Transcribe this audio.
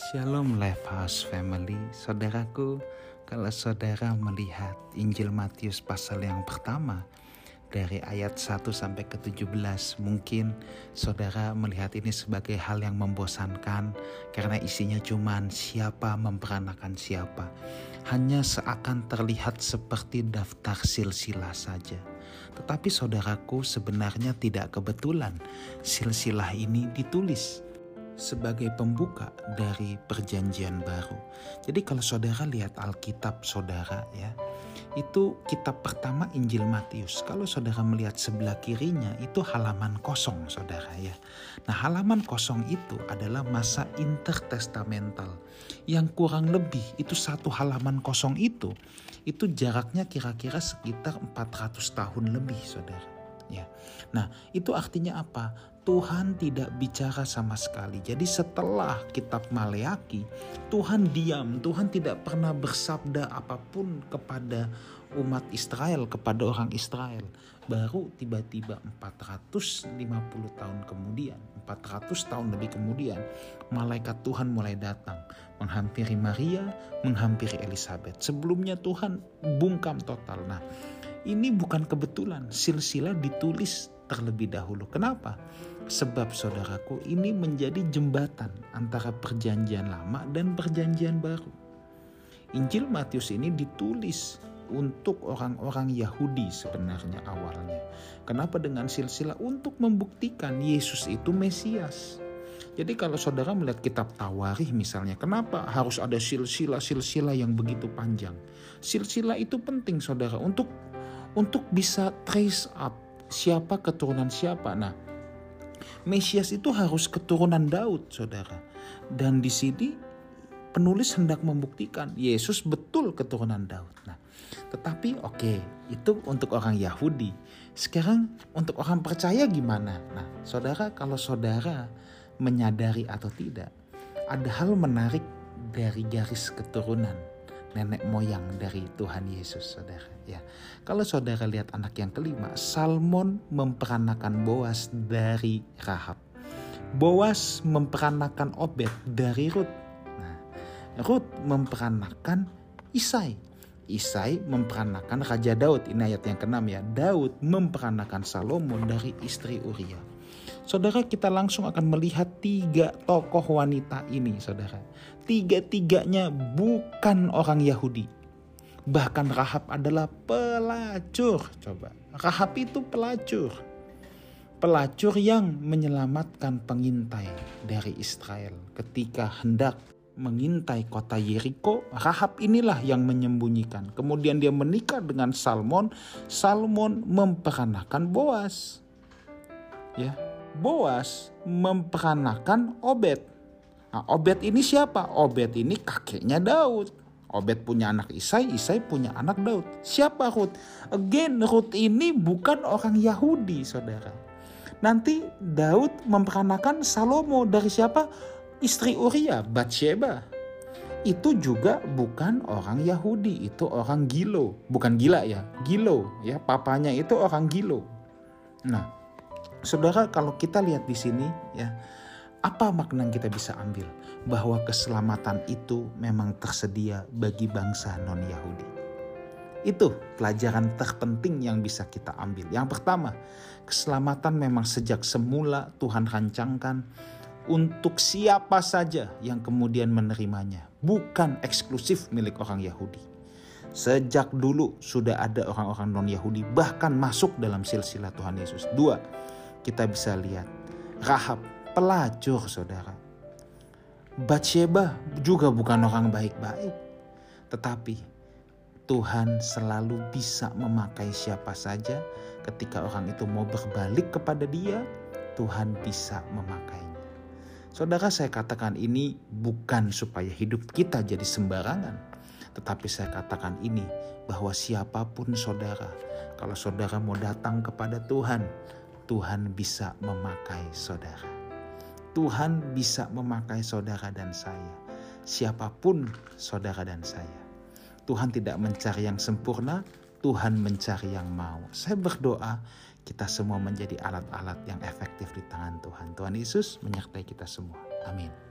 Shalom House Family, saudaraku, kalau saudara melihat Injil Matius pasal yang pertama dari ayat 1 sampai ke 17, mungkin saudara melihat ini sebagai hal yang membosankan karena isinya cuman siapa memperanakan siapa. Hanya seakan terlihat seperti daftar silsilah saja. Tetapi saudaraku sebenarnya tidak kebetulan silsilah ini ditulis sebagai pembuka dari perjanjian baru. Jadi kalau saudara lihat Alkitab saudara ya, itu kitab pertama Injil Matius. Kalau saudara melihat sebelah kirinya itu halaman kosong saudara ya. Nah halaman kosong itu adalah masa intertestamental yang kurang lebih itu satu halaman kosong itu itu jaraknya kira-kira sekitar 400 tahun lebih saudara ya. Nah, itu artinya apa? Tuhan tidak bicara sama sekali. Jadi setelah kitab Maleaki, Tuhan diam, Tuhan tidak pernah bersabda apa pun kepada umat Israel, kepada orang Israel. Baru tiba-tiba 450 tahun kemudian, 400 tahun lebih kemudian, malaikat Tuhan mulai datang, menghampiri Maria, menghampiri Elizabeth. Sebelumnya Tuhan bungkam total. Nah, ini bukan kebetulan, silsilah ditulis terlebih dahulu. Kenapa? Sebab saudaraku ini menjadi jembatan antara perjanjian lama dan perjanjian baru. Injil Matius ini ditulis untuk orang-orang Yahudi sebenarnya awalnya. Kenapa dengan silsilah? Untuk membuktikan Yesus itu Mesias. Jadi kalau saudara melihat kitab Tawarih misalnya, kenapa harus ada silsilah-silsilah yang begitu panjang? Silsilah itu penting saudara untuk untuk bisa trace up siapa keturunan siapa. Nah, Mesias itu harus keturunan Daud, saudara. Dan di sini penulis hendak membuktikan Yesus betul keturunan Daud. Nah, tetapi oke, okay, itu untuk orang Yahudi. Sekarang untuk orang percaya gimana? Nah, saudara, kalau saudara menyadari atau tidak, ada hal menarik dari garis keturunan nenek moyang dari Tuhan Yesus, saudara. Ya, kalau saudara lihat anak yang kelima, Salmon memperanakan Boas dari Rahab. Boas memperanakan Obed dari Rut. Nah, Rut memperanakan Isai. Isai memperanakan Raja Daud. Ini ayat yang keenam ya. Daud memperanakan Salomo dari istri Uria. Saudara kita langsung akan melihat tiga tokoh wanita ini saudara. Tiga-tiganya bukan orang Yahudi. Bahkan Rahab adalah pelacur. Coba, Rahab itu pelacur. Pelacur yang menyelamatkan pengintai dari Israel ketika hendak mengintai kota Yeriko, Rahab inilah yang menyembunyikan. Kemudian dia menikah dengan Salmon, Salmon memperanakan Boas. Ya, Boas memperanakan Obed. Nah, Obed ini siapa? Obed ini kakeknya Daud. Obed punya anak Isai, Isai punya anak Daud. Siapa Ruth? Again, Ruth ini bukan orang Yahudi, saudara. Nanti Daud memperanakan Salomo dari siapa? Istri Uria, Bathsheba. Itu juga bukan orang Yahudi, itu orang Gilo. Bukan gila ya, Gilo. ya Papanya itu orang Gilo. Nah, Saudara, kalau kita lihat di sini ya, apa makna yang kita bisa ambil? Bahwa keselamatan itu memang tersedia bagi bangsa non-Yahudi. Itu pelajaran terpenting yang bisa kita ambil. Yang pertama, keselamatan memang sejak semula Tuhan rancangkan untuk siapa saja yang kemudian menerimanya, bukan eksklusif milik orang Yahudi. Sejak dulu sudah ada orang-orang non-Yahudi bahkan masuk dalam silsilah Tuhan Yesus. Dua, kita bisa lihat Rahab pelacur saudara. Bathsheba juga bukan orang baik-baik. Tetapi Tuhan selalu bisa memakai siapa saja ketika orang itu mau berbalik kepada dia, Tuhan bisa memakainya. Saudara saya katakan ini bukan supaya hidup kita jadi sembarangan. Tetapi saya katakan ini bahwa siapa pun saudara, kalau saudara mau datang kepada Tuhan, Tuhan bisa memakai saudara. Tuhan bisa memakai saudara dan saya. Siapa pun saudara dan saya. Tuhan tidak mencari yang sempurna, Tuhan mencari yang mau. Saya berdoa kita semua menjadi alat-alat yang efektif di tangan Tuhan. Tuhan Yesus menyertai kita semua. Amin.